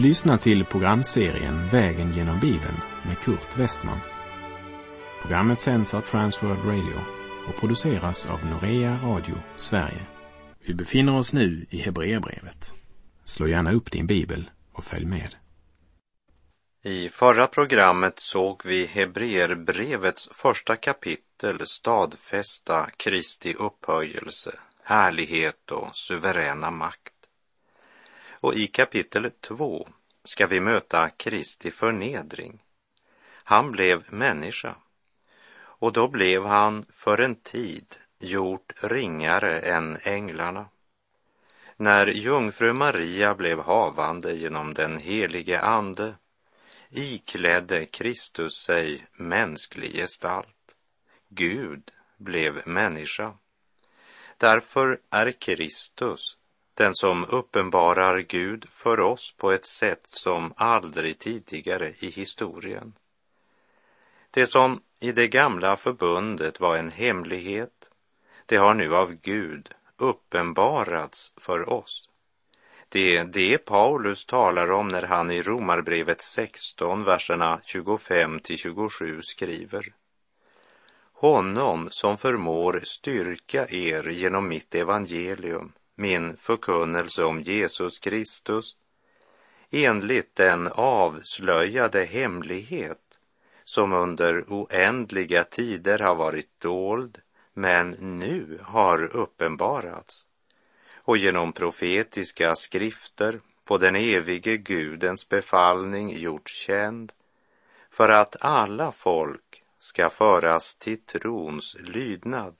Du lyssnar till programserien Vägen genom Bibeln med Kurt Westman. Programmet sänds av Transworld Radio och produceras av Norea Radio Sverige. Vi befinner oss nu i Hebreerbrevet. Slå gärna upp din bibel och följ med. I förra programmet såg vi Hebreerbrevets första kapitel stadfästa Kristi upphöjelse, härlighet och suveräna makt. Och i kapitel 2 ska vi möta Kristi förnedring. Han blev människa och då blev han för en tid gjort ringare än änglarna. När jungfru Maria blev havande genom den helige Ande iklädde Kristus sig mänsklig gestalt. Gud blev människa. Därför är Kristus den som uppenbarar Gud för oss på ett sätt som aldrig tidigare i historien. Det som i det gamla förbundet var en hemlighet, det har nu av Gud uppenbarats för oss. Det är det Paulus talar om när han i Romarbrevet 16, verserna 25 till 27 skriver. Honom som förmår styrka er genom mitt evangelium, min förkunnelse om Jesus Kristus, enligt den avslöjade hemlighet som under oändliga tider har varit dold, men nu har uppenbarats och genom profetiska skrifter på den evige Gudens befallning gjorts känd för att alla folk ska föras till trons lydnad.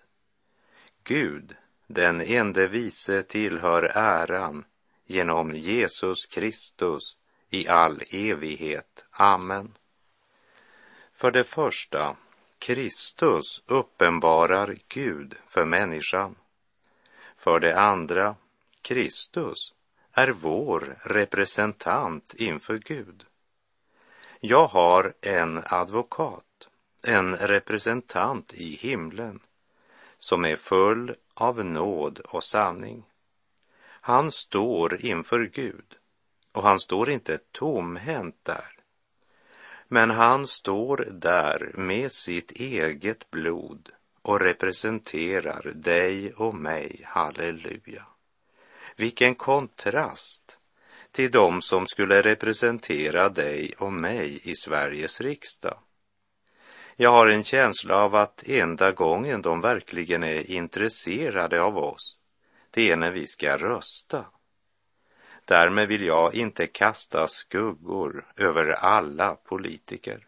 Gud, den ende vise, tillhör äran genom Jesus Kristus i all evighet. Amen. För det första, Kristus uppenbarar Gud för människan. För det andra, Kristus är vår representant inför Gud. Jag har en advokat, en representant i himlen som är full av nåd och sanning. Han står inför Gud och han står inte tomhänt där. Men han står där med sitt eget blod och representerar dig och mig, halleluja. Vilken kontrast till de som skulle representera dig och mig i Sveriges riksdag. Jag har en känsla av att enda gången de verkligen är intresserade av oss, det är när vi ska rösta. Därmed vill jag inte kasta skuggor över alla politiker.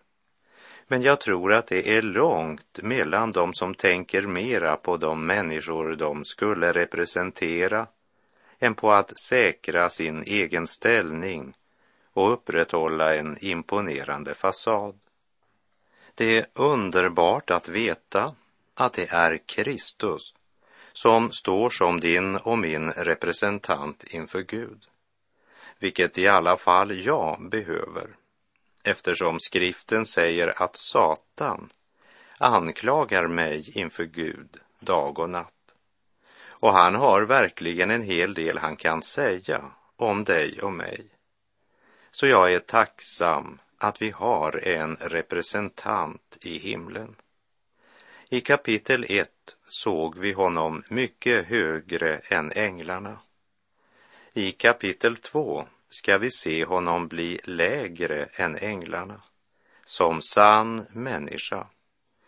Men jag tror att det är långt mellan de som tänker mera på de människor de skulle representera än på att säkra sin egen ställning och upprätthålla en imponerande fasad. Det är underbart att veta att det är Kristus som står som din och min representant inför Gud, vilket i alla fall jag behöver eftersom skriften säger att Satan anklagar mig inför Gud dag och natt. Och han har verkligen en hel del han kan säga om dig och mig. Så jag är tacksam att vi har en representant i himlen. I kapitel 1 såg vi honom mycket högre än änglarna. I kapitel 2 ska vi se honom bli lägre än änglarna, som sann människa.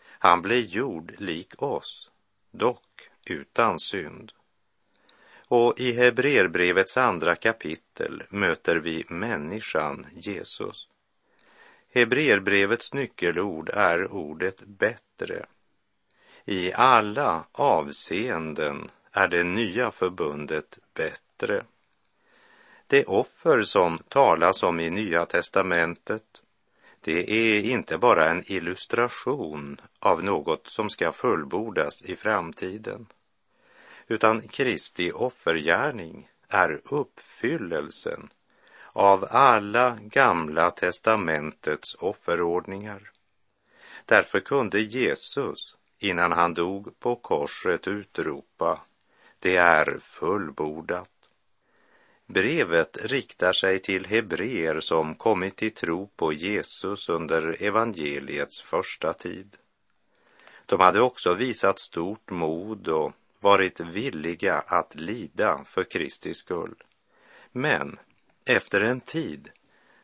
Han blev gjord lik oss, dock utan synd. Och i Hebreerbrevets andra kapitel möter vi människan Jesus. Hebreerbrevets nyckelord är ordet bättre. I alla avseenden är det nya förbundet bättre. Det offer som talas om i Nya testamentet, det är inte bara en illustration av något som ska fullbordas i framtiden, utan Kristi offergärning är uppfyllelsen av alla gamla testamentets offerordningar. Därför kunde Jesus, innan han dog på korset, utropa, det är fullbordat. Brevet riktar sig till hebreer som kommit till tro på Jesus under evangeliets första tid. De hade också visat stort mod och varit villiga att lida för Kristi skull. Men efter en tid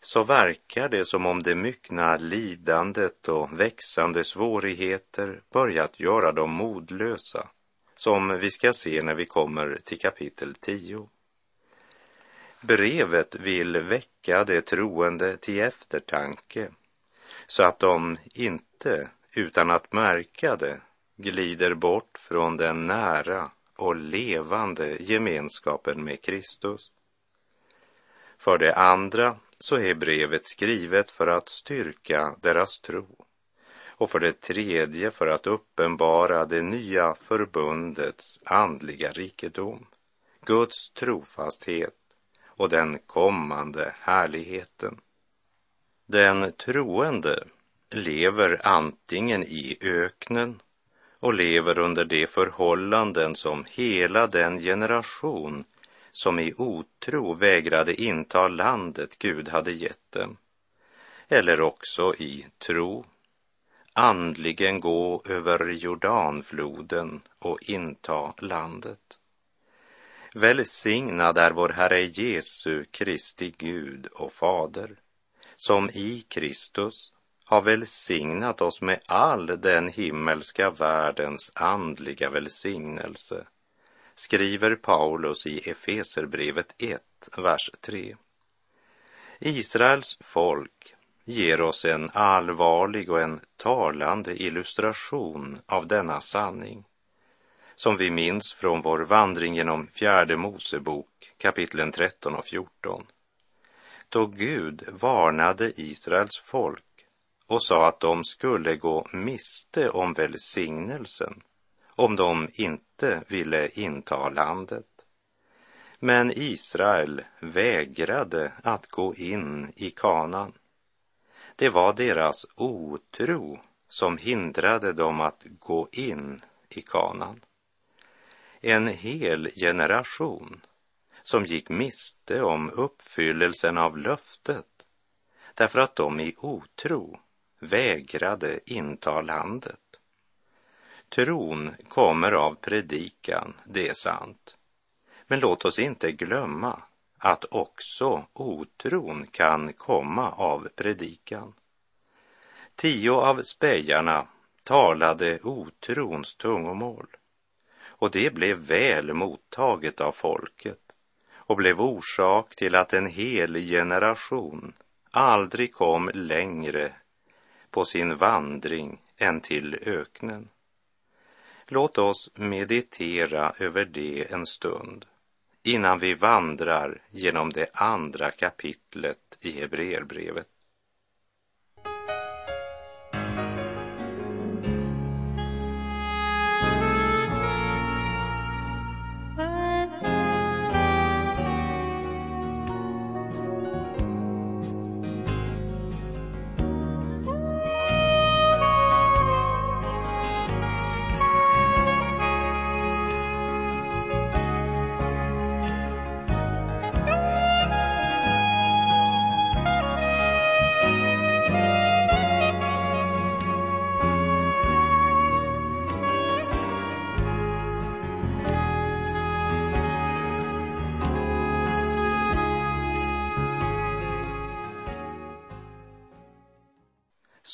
så verkar det som om det myckna lidandet och växande svårigheter börjat göra dem modlösa, som vi ska se när vi kommer till kapitel 10. Brevet vill väcka de troende till eftertanke så att de inte, utan att märka det, glider bort från den nära och levande gemenskapen med Kristus. För det andra så är brevet skrivet för att styrka deras tro och för det tredje för att uppenbara det nya förbundets andliga rikedom, Guds trofasthet och den kommande härligheten. Den troende lever antingen i öknen och lever under de förhållanden som hela den generation som i otro vägrade inta landet Gud hade gett dem, eller också i tro, andligen gå över Jordanfloden och inta landet. Välsignad är vår Herre Jesu Kristi Gud och Fader, som i Kristus har välsignat oss med all den himmelska världens andliga välsignelse skriver Paulus i Efeserbrevet 1, vers 3. Israels folk ger oss en allvarlig och en talande illustration av denna sanning som vi minns från vår vandring genom fjärde Mosebok kapitlen 13 och 14 då Gud varnade Israels folk och sa att de skulle gå miste om välsignelsen om de inte ville inta landet. Men Israel vägrade att gå in i kanan. Det var deras otro som hindrade dem att gå in i kanan. En hel generation som gick miste om uppfyllelsen av löftet därför att de i otro vägrade inta landet. Tron kommer av predikan, det är sant. Men låt oss inte glömma att också otron kan komma av predikan. Tio av spejarna talade otrons tungomål och det blev väl mottaget av folket och blev orsak till att en hel generation aldrig kom längre på sin vandring än till öknen. Låt oss meditera över det en stund innan vi vandrar genom det andra kapitlet i Hebreerbrevet.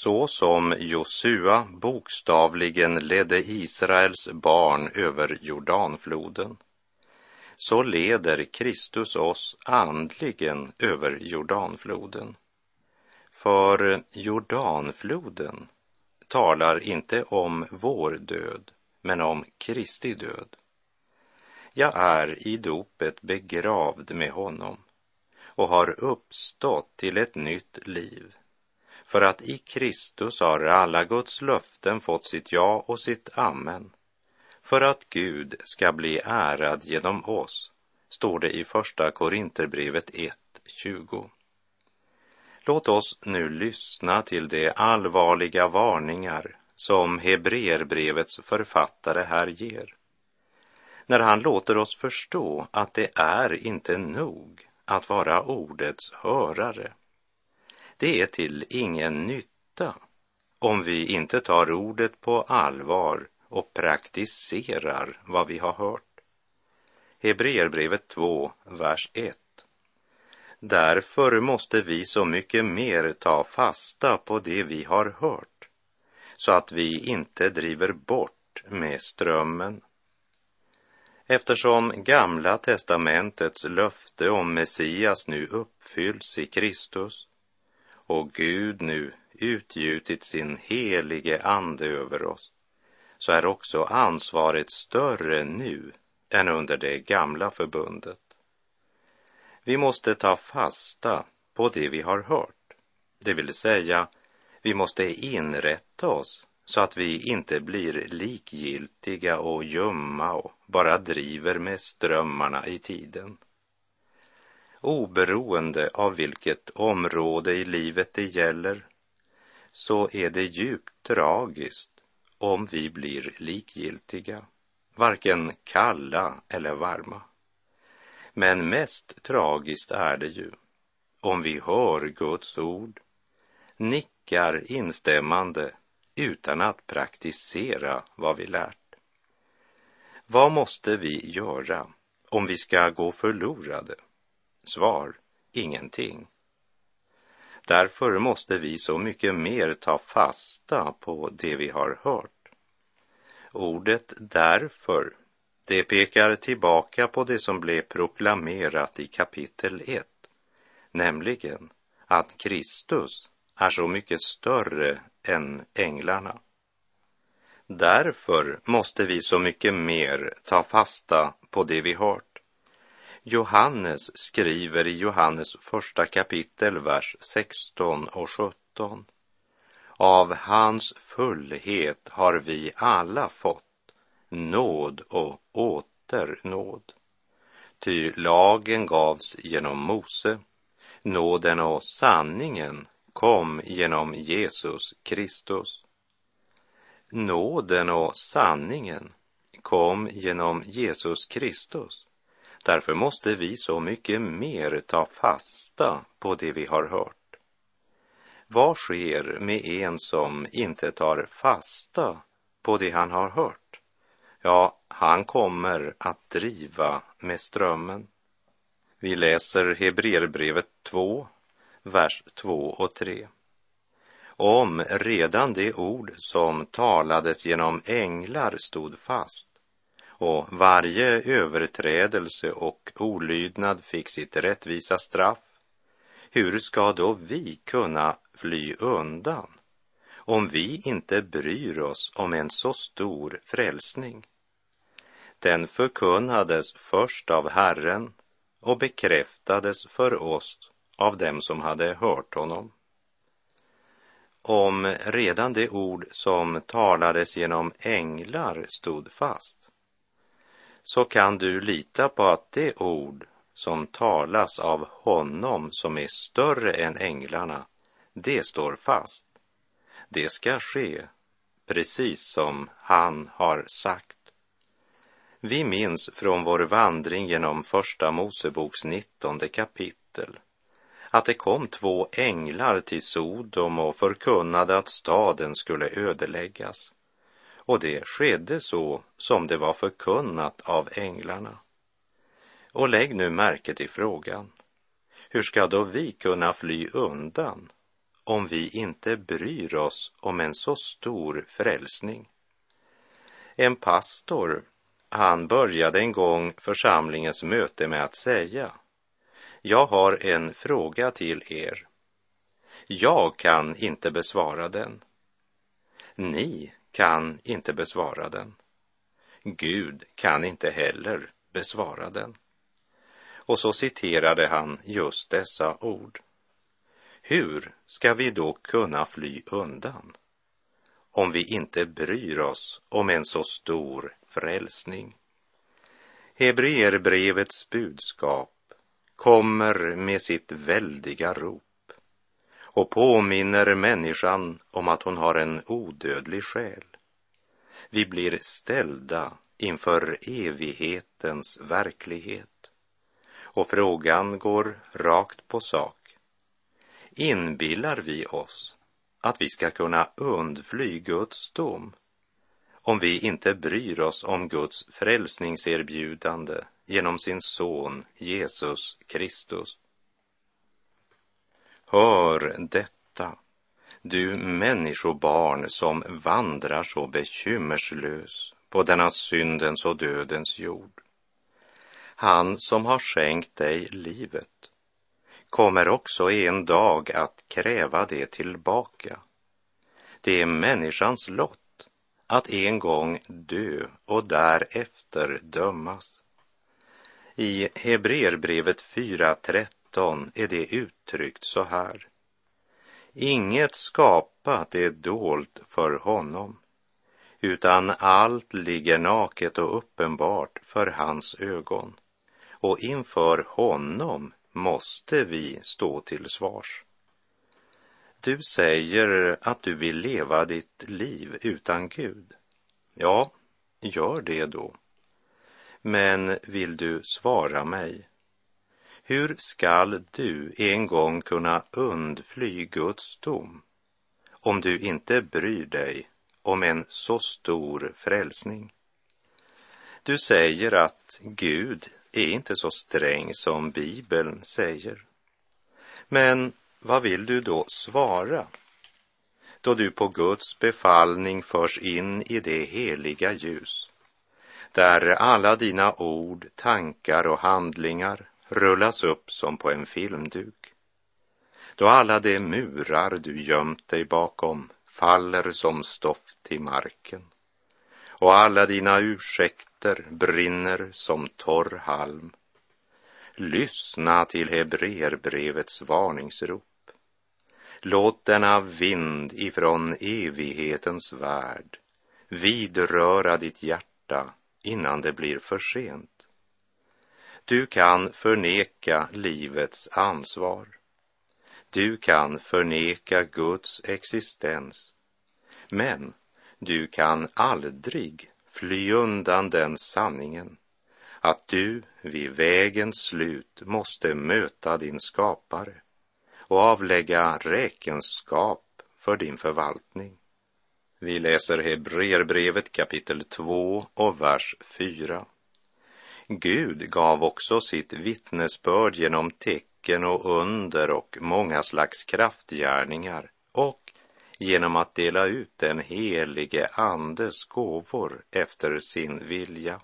Så som Josua bokstavligen ledde Israels barn över Jordanfloden, så leder Kristus oss andligen över Jordanfloden. För Jordanfloden talar inte om vår död, men om Kristi död. Jag är i dopet begravd med honom och har uppstått till ett nytt liv för att i Kristus har alla Guds löften fått sitt ja och sitt amen. För att Gud ska bli ärad genom oss, står det i Första Korinterbrevet 1.20. Låt oss nu lyssna till de allvarliga varningar som Hebreerbrevets författare här ger. när han låter oss förstå att det är inte nog att vara ordets hörare. Det är till ingen nytta om vi inte tar ordet på allvar och praktiserar vad vi har hört. Hebreerbrevet 2, vers 1. Därför måste vi så mycket mer ta fasta på det vi har hört, så att vi inte driver bort med strömmen. Eftersom Gamla testamentets löfte om Messias nu uppfylls i Kristus och Gud nu utgjutit sin helige ande över oss, så är också ansvaret större nu än under det gamla förbundet. Vi måste ta fasta på det vi har hört, det vill säga vi måste inrätta oss så att vi inte blir likgiltiga och ljumma och bara driver med strömmarna i tiden. Oberoende av vilket område i livet det gäller så är det djupt tragiskt om vi blir likgiltiga, varken kalla eller varma. Men mest tragiskt är det ju om vi hör Guds ord, nickar instämmande utan att praktisera vad vi lärt. Vad måste vi göra om vi ska gå förlorade? Svar, ingenting. Därför måste vi så mycket mer ta fasta på det vi har hört. Ordet därför, det pekar tillbaka på det som blev proklamerat i kapitel 1, nämligen att Kristus är så mycket större än änglarna. Därför måste vi så mycket mer ta fasta på det vi hört. Johannes skriver i Johannes första kapitel, vers 16 och 17. Av hans fullhet har vi alla fått nåd och åter nåd. Ty lagen gavs genom Mose, nåden och sanningen kom genom Jesus Kristus. Nåden och sanningen kom genom Jesus Kristus. Därför måste vi så mycket mer ta fasta på det vi har hört. Vad sker med en som inte tar fasta på det han har hört? Ja, han kommer att driva med strömmen. Vi läser Hebreerbrevet 2, vers 2 och 3. Om redan det ord som talades genom änglar stod fast och varje överträdelse och olydnad fick sitt rättvisa straff, hur ska då vi kunna fly undan om vi inte bryr oss om en så stor frälsning? Den förkunnades först av Herren och bekräftades för oss av dem som hade hört honom. Om redan det ord som talades genom änglar stod fast, så kan du lita på att det ord som talas av honom som är större än änglarna, det står fast. Det ska ske precis som han har sagt. Vi minns från vår vandring genom Första Moseboks nittonde kapitel att det kom två änglar till Sodom och förkunnade att staden skulle ödeläggas. Och det skedde så som det var förkunnat av änglarna. Och lägg nu märke till frågan. Hur ska då vi kunna fly undan om vi inte bryr oss om en så stor frälsning? En pastor, han började en gång församlingens möte med att säga jag har en fråga till er. Jag kan inte besvara den. Ni kan inte besvara den. Gud kan inte heller besvara den. Och så citerade han just dessa ord. Hur ska vi då kunna fly undan om vi inte bryr oss om en så stor frälsning? Hebreerbrevets budskap kommer med sitt väldiga rop och påminner människan om att hon har en odödlig själ. Vi blir ställda inför evighetens verklighet. Och frågan går rakt på sak. Inbillar vi oss att vi ska kunna undfly Guds dom om vi inte bryr oss om Guds frälsningserbjudande genom sin son Jesus Kristus. Hör detta, du människobarn som vandrar så bekymmerslös på denna syndens och dödens jord. Han som har skänkt dig livet kommer också en dag att kräva det tillbaka. Det är människans lott att en gång dö och därefter dömas. I Hebreerbrevet 4.13 är det uttryckt så här. Inget skapat är dolt för honom, utan allt ligger naket och uppenbart för hans ögon. Och inför honom måste vi stå till svars. Du säger att du vill leva ditt liv utan Gud. Ja, gör det då. Men vill du svara mig? Hur skall du en gång kunna undfly Guds dom om du inte bryr dig om en så stor frälsning? Du säger att Gud är inte så sträng som Bibeln säger. Men vad vill du då svara? Då du på Guds befallning förs in i det heliga ljus, där alla dina ord, tankar och handlingar rullas upp som på en filmduk. Då alla de murar du gömt dig bakom faller som stoft till marken och alla dina ursäkter brinner som torr halm. Lyssna till Hebreerbrevets varningsrop. Låt denna vind ifrån evighetens värld vidröra ditt hjärta innan det blir för sent. Du kan förneka livets ansvar. Du kan förneka Guds existens. Men du kan aldrig fly undan den sanningen att du vid vägens slut måste möta din skapare och avlägga räkenskap för din förvaltning. Vi läser Hebreerbrevet kapitel 2 och vers 4. Gud gav också sitt vittnesbörd genom tecken och under och många slags kraftgärningar och genom att dela ut den helige Andes gåvor efter sin vilja.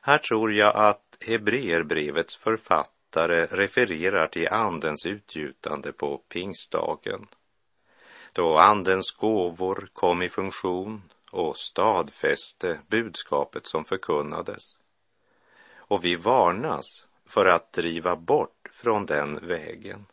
Här tror jag att Hebreerbrevets författare refererar till Andens utgjutande på pingstdagen, då Andens gåvor kom i funktion och stadfäste budskapet som förkunnades. Och vi varnas för att driva bort från den vägen.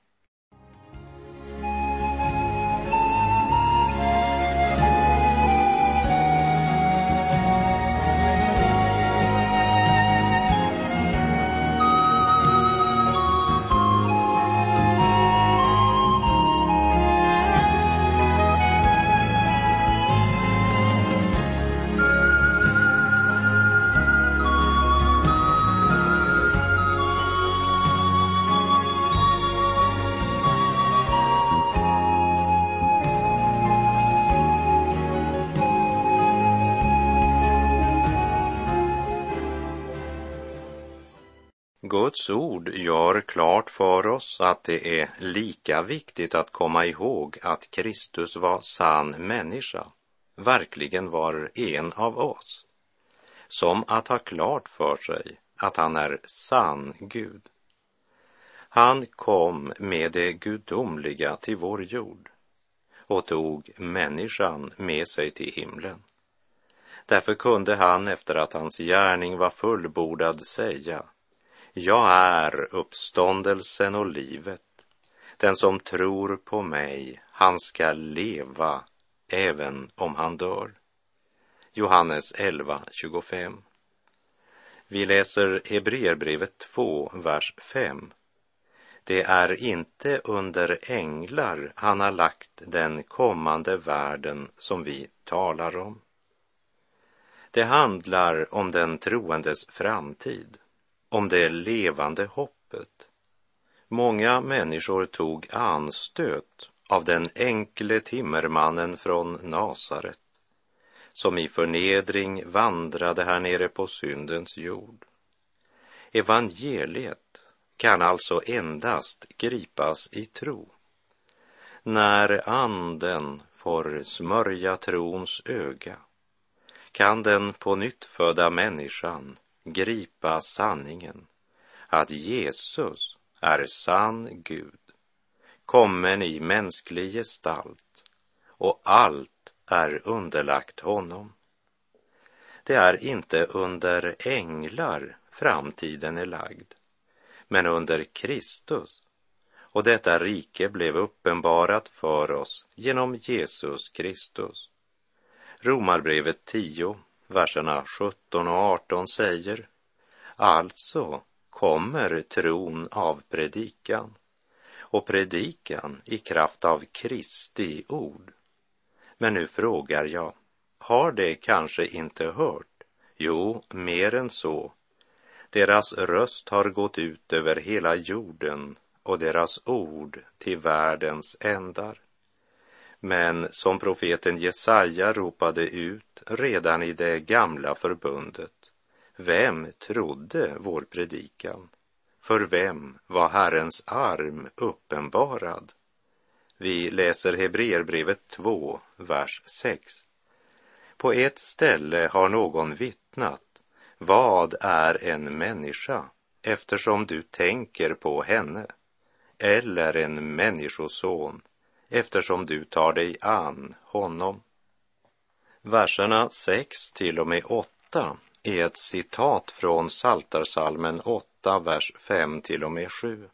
Guds ord gör klart för oss att det är lika viktigt att komma ihåg att Kristus var sann människa, verkligen var en av oss, som att ha klart för sig att han är sann Gud. Han kom med det gudomliga till vår jord och tog människan med sig till himlen. Därför kunde han efter att hans gärning var fullbordad säga jag är uppståndelsen och livet. Den som tror på mig, han ska leva även om han dör. Johannes 11, 25. Vi läser Hebreerbrevet 2, vers 5. Det är inte under änglar han har lagt den kommande världen som vi talar om. Det handlar om den troendes framtid, om det levande hoppet. Många människor tog anstöt av den enkle timmermannen från Nasaret som i förnedring vandrade här nere på syndens jord. Evangeliet kan alltså endast gripas i tro. När anden får smörja trons öga kan den på nytt födda människan gripa sanningen att Jesus är sann Gud, kommen i mänsklig gestalt och allt är underlagt honom. Det är inte under änglar framtiden är lagd, men under Kristus. Och detta rike blev uppenbarat för oss genom Jesus Kristus. Romarbrevet 10, verserna 17 och 18 säger Alltså kommer tron av predikan och predikan i kraft av Kristi ord. Men nu frågar jag, har de kanske inte hört? Jo, mer än så. Deras röst har gått ut över hela jorden och deras ord till världens ändar. Men som profeten Jesaja ropade ut redan i det gamla förbundet, vem trodde vår predikan? För vem var Herrens arm uppenbarad? Vi läser Hebreerbrevet 2, vers 6. På ett ställe har någon vittnat, vad är en människa eftersom du tänker på henne? Eller en människoson eftersom du tar dig an honom. Verserna 6 till och med 8 är ett citat från Saltarsalmen 8, vers 5 till och med 7.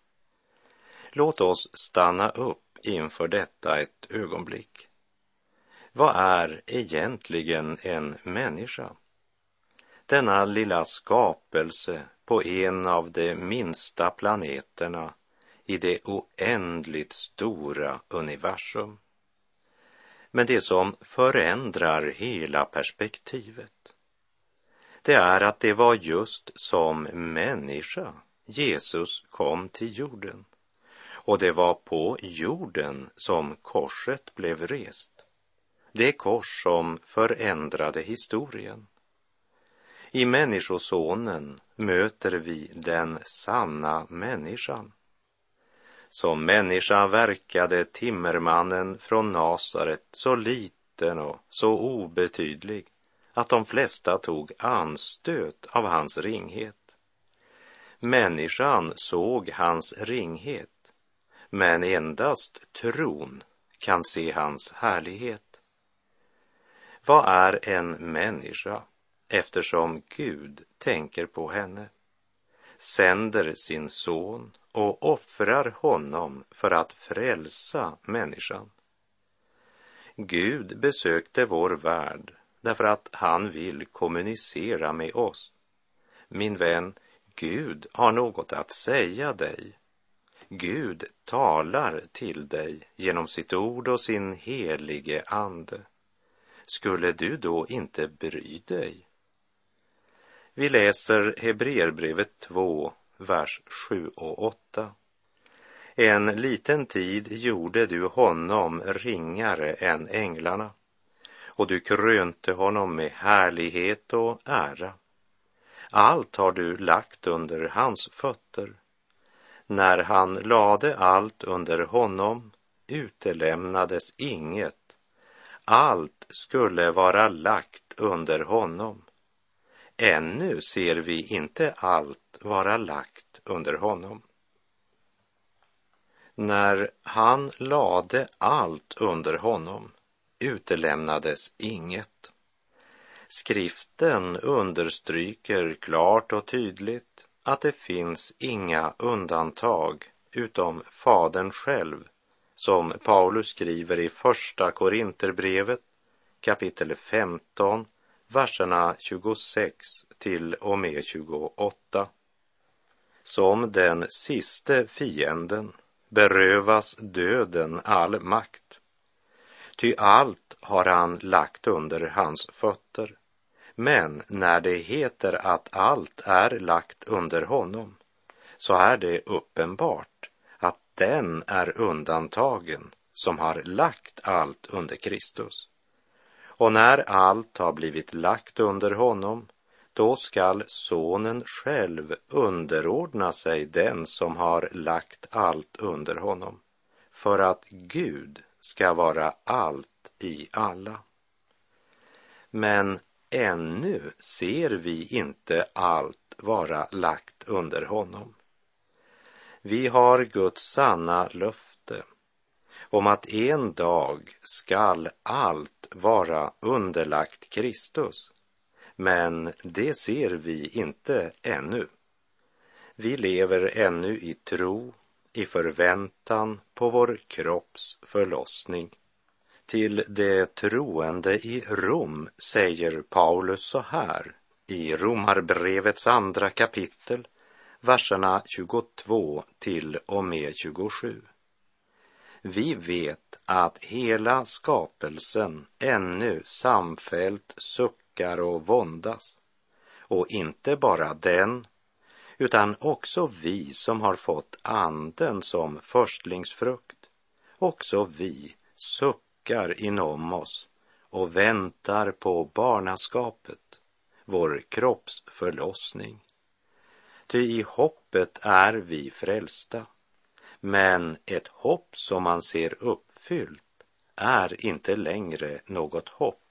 Låt oss stanna upp inför detta ett ögonblick. Vad är egentligen en människa? Denna lilla skapelse på en av de minsta planeterna i det oändligt stora universum. Men det som förändrar hela perspektivet, det är att det var just som människa Jesus kom till jorden. Och det var på jorden som korset blev rest. Det kors som förändrade historien. I Människosonen möter vi den sanna människan. Som människa verkade timmermannen från Nasaret så liten och så obetydlig att de flesta tog anstöt av hans ringhet. Människan såg hans ringhet, men endast tron kan se hans härlighet. Vad är en människa eftersom Gud tänker på henne, sänder sin son och offrar honom för att frälsa människan. Gud besökte vår värld därför att han vill kommunicera med oss. Min vän, Gud har något att säga dig. Gud talar till dig genom sitt ord och sin helige ande. Skulle du då inte bry dig? Vi läser Hebreerbrevet 2, vers 7 och 8. En liten tid gjorde du honom ringare än änglarna och du krönte honom med härlighet och ära. Allt har du lagt under hans fötter. När han lade allt under honom utelämnades inget. Allt skulle vara lagt under honom. Ännu ser vi inte allt vara lagt under honom. När han lade allt under honom utelämnades inget. Skriften understryker klart och tydligt att det finns inga undantag utom Fadern själv, som Paulus skriver i Första Korinterbrevet kapitel 15, verserna 26 till och med 28. Som den siste fienden berövas döden all makt Ty allt har han lagt under hans fötter. Men när det heter att allt är lagt under honom så är det uppenbart att den är undantagen som har lagt allt under Kristus. Och när allt har blivit lagt under honom, då skall sonen själv underordna sig den som har lagt allt under honom, för att Gud ska vara allt i alla. Men ännu ser vi inte allt vara lagt under honom. Vi har Guds sanna löfte om att en dag skall allt vara underlagt Kristus. Men det ser vi inte ännu. Vi lever ännu i tro, i förväntan på vår kropps förlossning. Till det troende i Rom säger Paulus så här i Romarbrevets andra kapitel, verserna 22 till och med 27. Vi vet att hela skapelsen ännu samfällt suckar och våndas. Och inte bara den, utan också vi som har fått anden som förstlingsfrukt. Också vi suckar inom oss och väntar på barnaskapet, vår kropps förlossning. Ty i hoppet är vi frälsta. Men ett hopp som man ser uppfyllt är inte längre något hopp.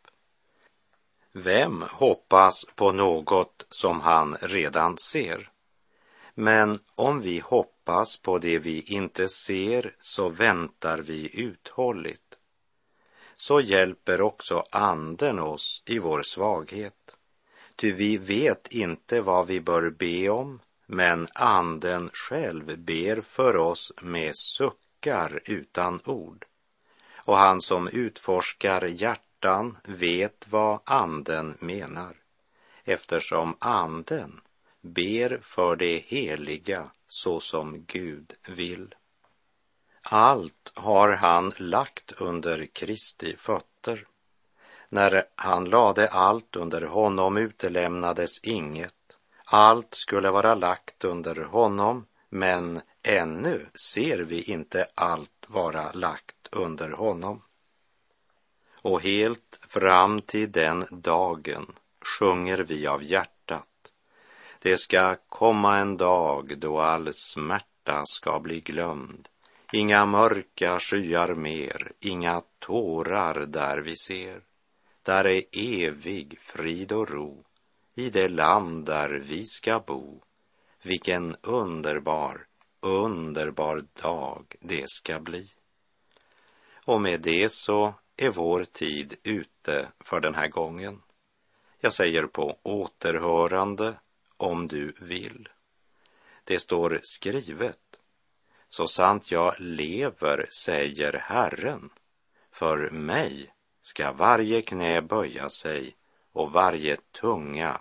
Vem hoppas på något som han redan ser? Men om vi hoppas på det vi inte ser så väntar vi uthålligt. Så hjälper också anden oss i vår svaghet. Ty vi vet inte vad vi bör be om, men anden själv ber för oss med suckar utan ord. Och han som utforskar hjärtan vet vad anden menar, eftersom anden ber för det heliga så som Gud vill. Allt har han lagt under Kristi fötter. När han lade allt under honom utelämnades inget allt skulle vara lagt under honom, men ännu ser vi inte allt vara lagt under honom. Och helt fram till den dagen sjunger vi av hjärtat. Det ska komma en dag då all smärta ska bli glömd. Inga mörka skyar mer, inga tårar där vi ser. Där är evig frid och ro i det land där vi ska bo. Vilken underbar, underbar dag det ska bli. Och med det så är vår tid ute för den här gången. Jag säger på återhörande om du vill. Det står skrivet. Så sant jag lever, säger Herren, för mig ska varje knä böja sig och varje tunga